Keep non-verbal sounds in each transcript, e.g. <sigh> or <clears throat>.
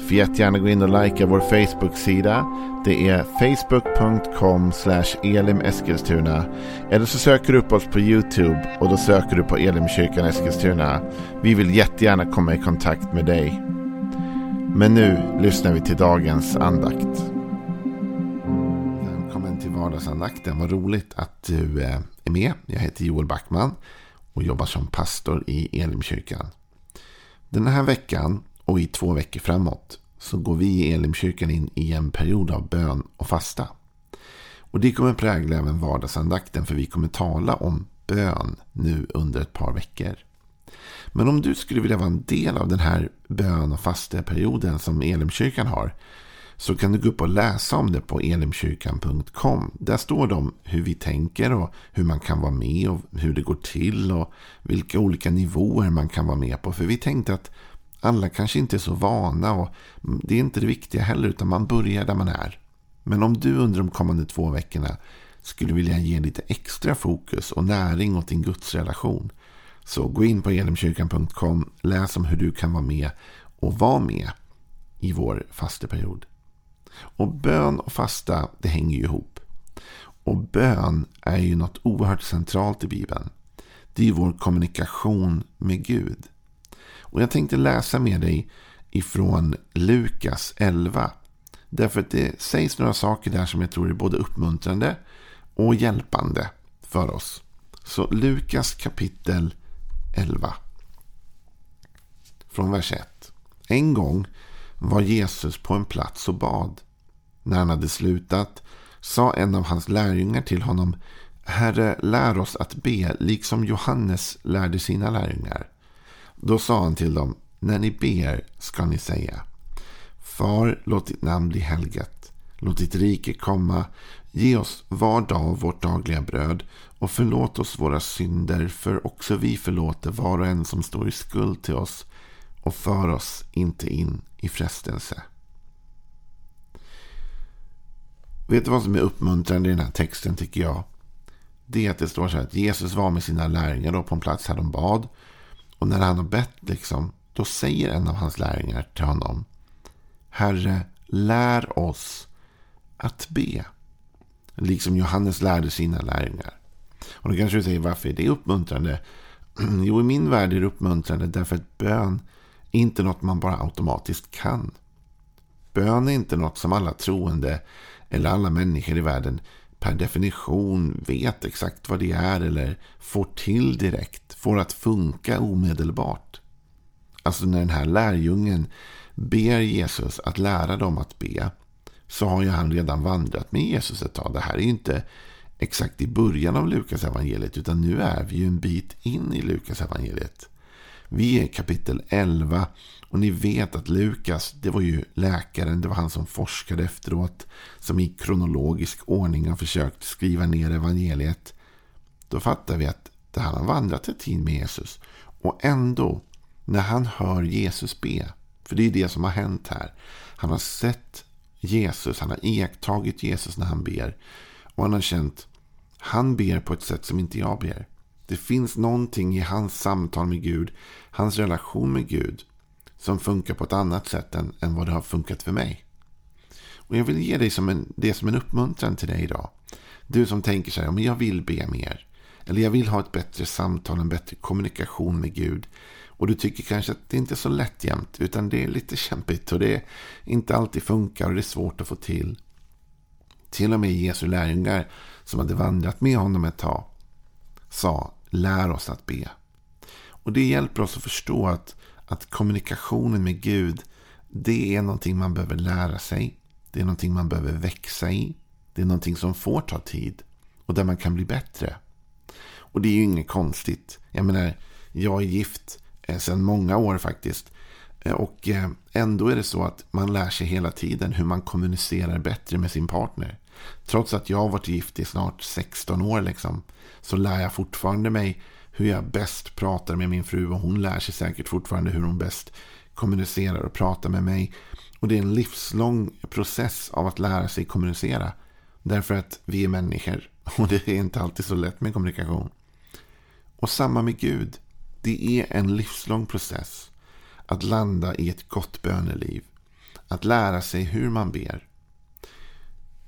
Får jättegärna gå in och likea vår Facebook-sida. Det är facebook.com elimeskilstuna. Eller så söker du upp oss på YouTube och då söker du på Elimkyrkan Eskilstuna. Vi vill jättegärna komma i kontakt med dig. Men nu lyssnar vi till dagens andakt. Välkommen till vardagsandakten. Vad roligt att du eh, är med. Jag heter Joel Backman och jobbar som pastor i Elimkyrkan. Den här veckan och i två veckor framåt så går vi i Elimkyrkan in i en period av bön och fasta. Och det kommer prägla även vardagsandakten för vi kommer tala om bön nu under ett par veckor. Men om du skulle vilja vara en del av den här bön och fasteperioden som Elimkyrkan har så kan du gå upp och läsa om det på elimkyrkan.com. Där står det om hur vi tänker och hur man kan vara med och hur det går till och vilka olika nivåer man kan vara med på. För vi tänkte att alla kanske inte är så vana och det är inte det viktiga heller utan man börjar där man är. Men om du under de kommande två veckorna skulle vilja ge lite extra fokus och näring åt din gudsrelation så gå in på elimkyrkan.com, läs om hur du kan vara med och vara med i vår fasteperiod. Och bön och fasta, det hänger ju ihop. Och bön är ju något oerhört centralt i Bibeln. Det är vår kommunikation med Gud. Och jag tänkte läsa med dig ifrån Lukas 11. Därför att det sägs några saker där som jag tror är både uppmuntrande och hjälpande för oss. Så Lukas kapitel 11. Från vers 1. En gång var Jesus på en plats och bad. När han hade slutat sa en av hans lärjungar till honom Herre, lär oss att be liksom Johannes lärde sina lärjungar. Då sa han till dem, när ni ber ska ni säga Far, låt ditt namn bli helgat. Låt ditt rike komma. Ge oss var dag vårt dagliga bröd och förlåt oss våra synder för också vi förlåter var och en som står i skuld till oss och för oss inte in i frestelse. Vet du vad som är uppmuntrande i den här texten tycker jag? Det är att det står så här att Jesus var med sina lärjungar på en plats här de bad. Och när han har bett, liksom, då säger en av hans lärjungar till honom. Herre, lär oss att be. Liksom Johannes lärde sina lärjungar. Och då kanske du säger, varför är det uppmuntrande? <clears throat> Jo, i min värld är det uppmuntrande därför att bön är inte något man bara automatiskt kan. Bön är inte något som alla troende eller alla människor i världen per definition vet exakt vad det är eller får till direkt, får att funka omedelbart. Alltså när den här lärjungen ber Jesus att lära dem att be så har ju han redan vandrat med Jesus ett tag. Det här är ju inte exakt i början av Lukas evangeliet utan nu är vi ju en bit in i Lukas evangeliet. Vi är kapitel 11 och ni vet att Lukas, det var ju läkaren, det var han som forskade efteråt, som i kronologisk ordning har försökt skriva ner evangeliet. Då fattar vi att det han har vandrat ett tid med Jesus. Och ändå, när han hör Jesus be, för det är det som har hänt här. Han har sett Jesus, han har iakttagit Jesus när han ber. Och han har känt, han ber på ett sätt som inte jag ber. Det finns någonting i hans samtal med Gud, hans relation med Gud, som funkar på ett annat sätt än, än vad det har funkat för mig. Och Jag vill ge dig som en, det som en uppmuntran till dig idag. Du som tänker så här, men jag vill be mer. Eller jag vill ha ett bättre samtal, en bättre kommunikation med Gud. Och du tycker kanske att det inte är så lätt jämt, utan det är lite kämpigt och det inte alltid funkar och det är svårt att få till. Till och med Jesu lärjungar som hade vandrat med honom ett tag sa lär oss att be. Och det hjälper oss att förstå att, att kommunikationen med Gud det är någonting man behöver lära sig. Det är någonting man behöver växa i. Det är någonting som får ta tid och där man kan bli bättre. Och det är ju inget konstigt. Jag menar, jag är gift eh, sedan många år faktiskt. Eh, och eh, ändå är det så att man lär sig hela tiden hur man kommunicerar bättre med sin partner. Trots att jag har varit gift i snart 16 år liksom, så lär jag fortfarande mig hur jag bäst pratar med min fru. Och hon lär sig säkert fortfarande hur hon bäst kommunicerar och pratar med mig. Och det är en livslång process av att lära sig kommunicera. Därför att vi är människor. <laughs> Och det är inte alltid så lätt med kommunikation. Och samma med Gud. Det är en livslång process. Att landa i ett gott böneliv. Att lära sig hur man ber.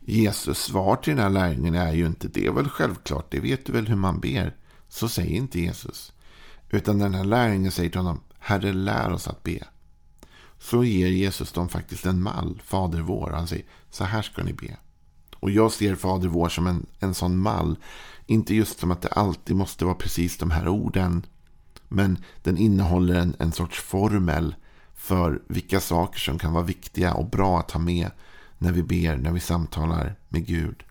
Jesus svar till den här lärjungen är ju inte det är väl självklart, det vet du väl hur man ber. Så säger inte Jesus. Utan den här lärjungen säger till honom, Herre lär oss att be. Så ger Jesus dem faktiskt en mall, Fader vår. Han säger, så här ska ni be. Och jag ser Fader vår som en, en sån mall. Inte just som att det alltid måste vara precis de här orden. Men den innehåller en, en sorts formel för vilka saker som kan vara viktiga och bra att ha med när vi ber, när vi samtalar med Gud.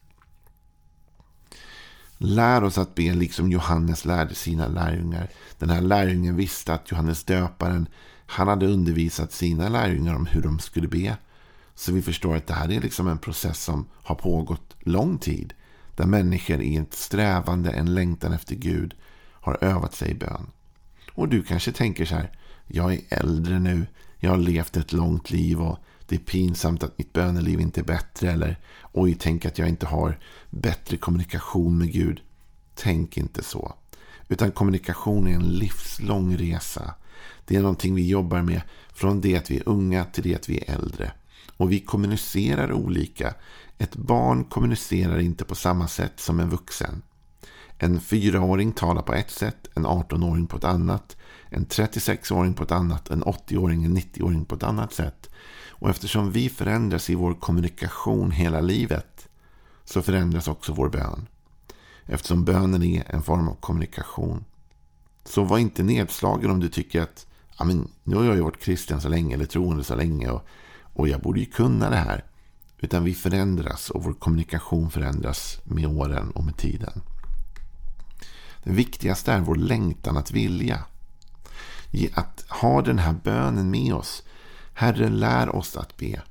Lär oss att be liksom Johannes lärde sina lärjungar. Den här lärjungen visste att Johannes döparen han hade undervisat sina lärjungar om hur de skulle be. Så vi förstår att det här är liksom en process som har pågått lång tid. Där människor i ett strävande, en längtan efter Gud har övat sig i bön. Och du kanske tänker så här. Jag är äldre nu. Jag har levt ett långt liv och det är pinsamt att mitt böneliv inte är bättre. Eller oj, tänk att jag inte har bättre kommunikation med Gud. Tänk inte så. Utan kommunikation är en livslång resa. Det är någonting vi jobbar med från det att vi är unga till det att vi är äldre. Och vi kommunicerar olika. Ett barn kommunicerar inte på samma sätt som en vuxen. En fyraåring talar på ett sätt, en 18-åring på ett annat, en 36-åring på ett annat, en 80-åring, en 90-åring på ett annat sätt. Och eftersom vi förändras i vår kommunikation hela livet så förändras också vår bön. Eftersom bönen är en form av kommunikation. Så var inte nedslagen om du tycker att ja, men, nu har jag ju varit kristen så länge eller troende så länge och, och jag borde ju kunna det här. Utan vi förändras och vår kommunikation förändras med åren och med tiden. Det viktigaste är vår längtan att vilja. Att ha den här bönen med oss Herre, lär oss att be.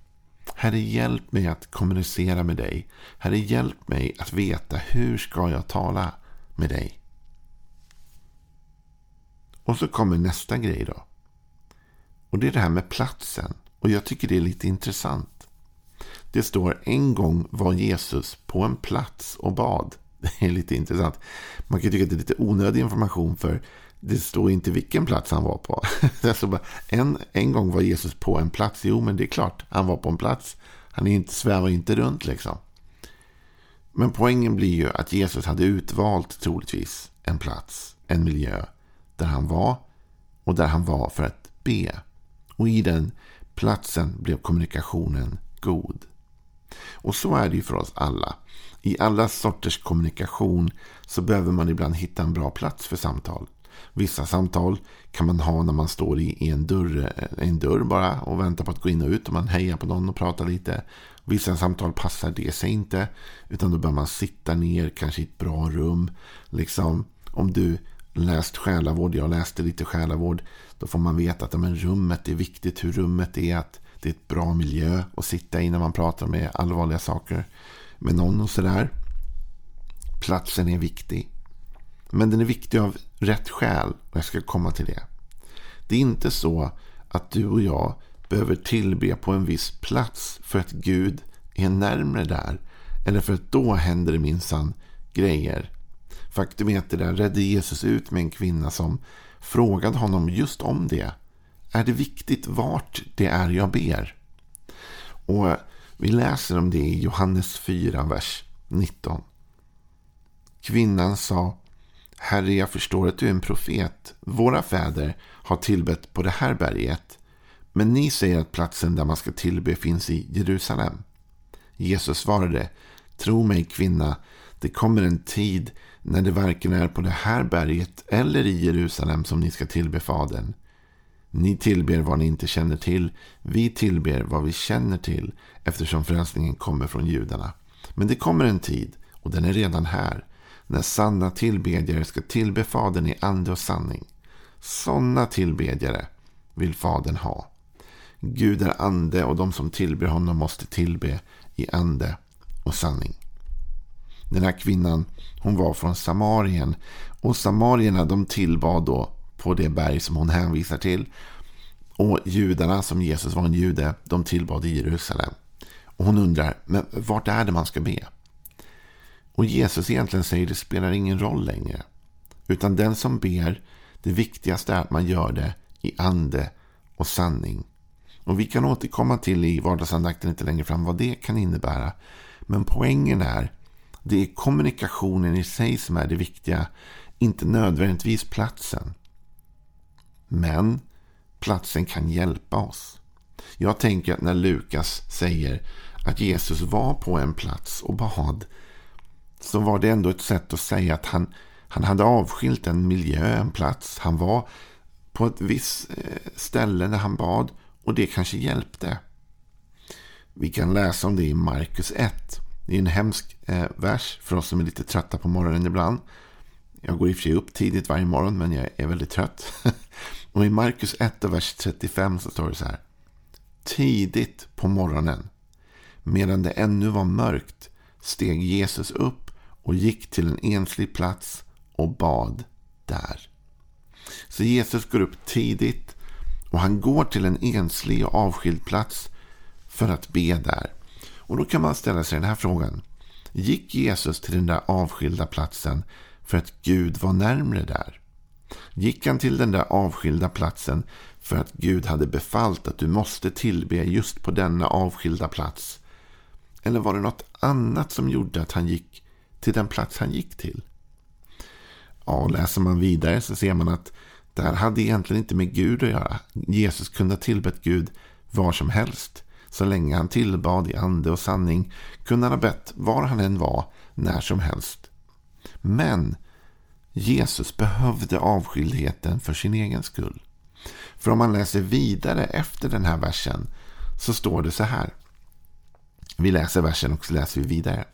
Herre, hjälp mig att kommunicera med dig. Herre, hjälp mig att veta hur ska jag tala med dig. Och så kommer nästa grej då. Och det är det här med platsen. Och jag tycker det är lite intressant. Det står en gång var Jesus på en plats och bad. <laughs> Det är lite intressant. Man kan tycka att det är lite onödig information för det står inte vilken plats han var på. <laughs> en, en gång var Jesus på en plats. Jo, men det är klart. Han var på en plats. Han är inte, svävar inte runt liksom. Men poängen blir ju att Jesus hade utvalt troligtvis en plats, en miljö där han var och där han var för att be. Och i den platsen blev kommunikationen god. Och så är det ju för oss alla. I alla sorters kommunikation så behöver man ibland hitta en bra plats för samtal. Vissa samtal kan man ha när man står i en dörr, eh, en dörr bara och väntar på att gå in och ut. Och man hejar på någon och pratar lite. Vissa samtal passar det sig inte. Utan då bör man sitta ner, kanske i ett bra rum. Liksom, om du läst själavård, jag läste lite själavård. Då får man veta att men, rummet är viktigt, hur rummet är. Att det är ett bra miljö att sitta i när man pratar med allvarliga saker med någon och sådär. Platsen är viktig. Men den är viktig av rätt skäl och jag ska komma till det. Det är inte så att du och jag behöver tillbe på en viss plats för att Gud är närmre där. Eller för att då händer det minsann grejer. Faktum är att det där redde Jesus ut med en kvinna som frågade honom just om det. Är det viktigt vart det är jag ber? Och vi läser om det i Johannes 4, vers 19. Kvinnan sa Herre, jag förstår att du är en profet. Våra fäder har tillbett på det här berget. Men ni säger att platsen där man ska tillbe finns i Jerusalem. Jesus svarade, Tro mig kvinna, det kommer en tid när det varken är på det här berget eller i Jerusalem som ni ska tillbe Fadern. Ni tillber vad ni inte känner till. Vi tillber vad vi känner till eftersom frälsningen kommer från judarna. Men det kommer en tid, och den är redan här, när sanna tillbedjare ska tillbe Fadern i ande och sanning. Sådana tillbedjare vill Fadern ha. Gud är ande och de som tillber honom måste tillbe i ande och sanning. Den här kvinnan hon var från Samarien. Och samarierna de tillbad då på det berg som hon hänvisar till. Och judarna, som Jesus var en jude, de tillbad i Jerusalem. Och hon undrar, men vart är det man ska be? Och Jesus egentligen säger, det spelar ingen roll längre. Utan den som ber, det viktigaste är att man gör det i ande och sanning. Och vi kan återkomma till i vardagsandakten lite längre fram vad det kan innebära. Men poängen är, det är kommunikationen i sig som är det viktiga. Inte nödvändigtvis platsen. Men platsen kan hjälpa oss. Jag tänker att när Lukas säger att Jesus var på en plats och bad så var det ändå ett sätt att säga att han, han hade avskilt en miljö, en plats. Han var på ett visst eh, ställe när han bad och det kanske hjälpte. Vi kan läsa om det i Markus 1. Det är en hemsk eh, vers för oss som är lite trötta på morgonen ibland. Jag går i och för sig upp tidigt varje morgon men jag är väldigt trött. <laughs> och i Markus 1 och vers 35 så står det så här. Tidigt på morgonen, medan det ännu var mörkt, steg Jesus upp och gick till en enslig plats och bad där. Så Jesus går upp tidigt och han går till en enslig och avskild plats för att be där. Och då kan man ställa sig den här frågan. Gick Jesus till den där avskilda platsen för att Gud var närmre där? Gick han till den där avskilda platsen för att Gud hade befallt att du måste tillbe just på denna avskilda plats? Eller var det något annat som gjorde att han gick till den plats han gick till? Ja, läser man vidare så ser man att det här hade egentligen inte med Gud att göra. Jesus kunde ha tillbett Gud var som helst. Så länge han tillbad i ande och sanning kunde han ha bett var han än var, när som helst. Men Jesus behövde avskildheten för sin egen skull. För om man läser vidare efter den här versen så står det så här. Vi läser versen och så läser vi vidare.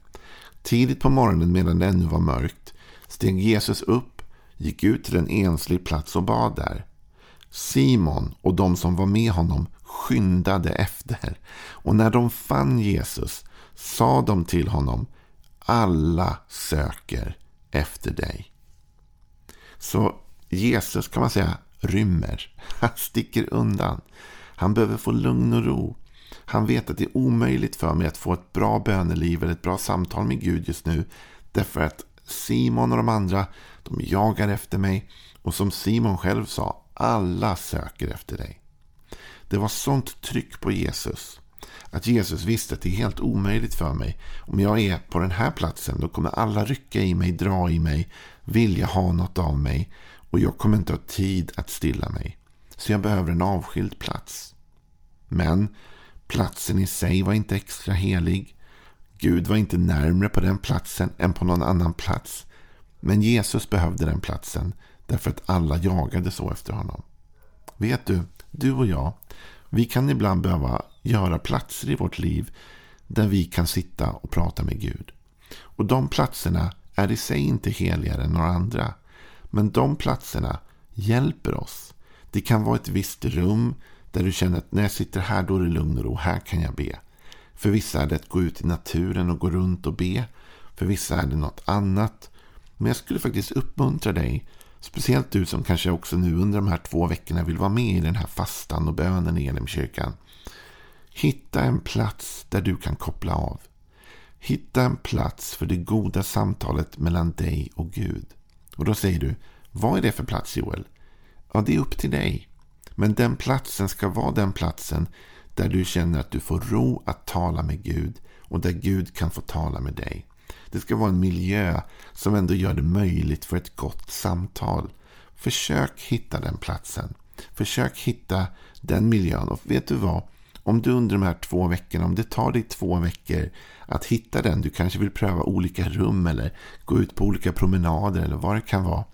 Tidigt på morgonen medan det ännu var mörkt steg Jesus upp, gick ut till en enslig plats och bad där. Simon och de som var med honom skyndade efter. Och när de fann Jesus sa de till honom Alla söker efter dig. Så Jesus kan man säga rymmer. Han sticker undan. Han behöver få lugn och ro. Han vet att det är omöjligt för mig att få ett bra böneliv eller ett bra samtal med Gud just nu. Därför att Simon och de andra, de jagar efter mig. Och som Simon själv sa, alla söker efter dig. Det var sånt tryck på Jesus. Att Jesus visste att det är helt omöjligt för mig. Om jag är på den här platsen då kommer alla rycka i mig, dra i mig, vilja ha något av mig. Och jag kommer inte ha tid att stilla mig. Så jag behöver en avskild plats. Men platsen i sig var inte extra helig. Gud var inte närmre på den platsen än på någon annan plats. Men Jesus behövde den platsen därför att alla jagade så efter honom. Vet du, du och jag, vi kan ibland behöva göra platser i vårt liv där vi kan sitta och prata med Gud. Och de platserna är i sig inte heligare än några andra. Men de platserna hjälper oss. Det kan vara ett visst rum där du känner att när jag sitter här då är det lugn och ro. Här kan jag be. För vissa är det att gå ut i naturen och gå runt och be. För vissa är det något annat. Men jag skulle faktiskt uppmuntra dig Speciellt du som kanske också nu under de här två veckorna vill vara med i den här fastan och bönen i Elimkyrkan. Hitta en plats där du kan koppla av. Hitta en plats för det goda samtalet mellan dig och Gud. Och då säger du, vad är det för plats Joel? Ja, det är upp till dig. Men den platsen ska vara den platsen där du känner att du får ro att tala med Gud och där Gud kan få tala med dig. Det ska vara en miljö som ändå gör det möjligt för ett gott samtal. Försök hitta den platsen. Försök hitta den miljön. Och vet du vad? Om du under de här två veckorna, om det tar dig två veckor att hitta den. Du kanske vill pröva olika rum eller gå ut på olika promenader eller vad det kan vara.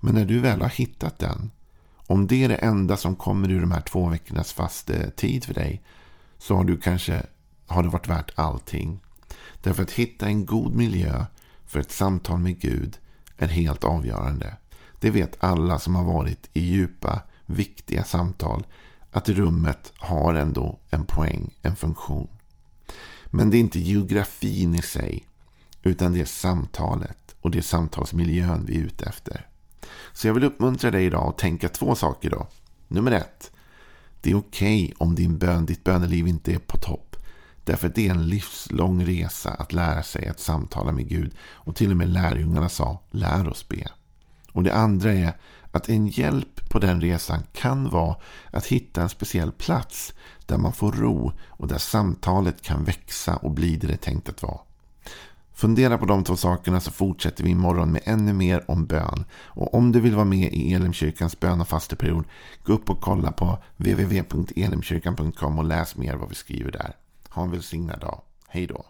Men när du väl har hittat den. Om det är det enda som kommer ur de här två veckornas fast eh, tid för dig. Så har du kanske har det varit värt allting. Därför att hitta en god miljö för ett samtal med Gud är helt avgörande. Det vet alla som har varit i djupa, viktiga samtal att rummet har ändå en poäng, en funktion. Men det är inte geografin i sig. Utan det är samtalet och det är samtalsmiljön vi är ute efter. Så jag vill uppmuntra dig idag att tänka två saker då. Nummer ett. Det är okej okay om din bön, ditt böneliv inte är på topp. Därför att det är en livslång resa att lära sig att samtala med Gud. Och till och med lärjungarna sa, lär oss be. Och det andra är att en hjälp på den resan kan vara att hitta en speciell plats där man får ro och där samtalet kan växa och bli det det är tänkt att vara. Fundera på de två sakerna så fortsätter vi imorgon med ännu mer om bön. Och om du vill vara med i Elimkyrkans bön och fasteperiod, gå upp och kolla på www.elimkyrkan.com och läs mer vad vi skriver där. Ha en välsignad dag. Hej då.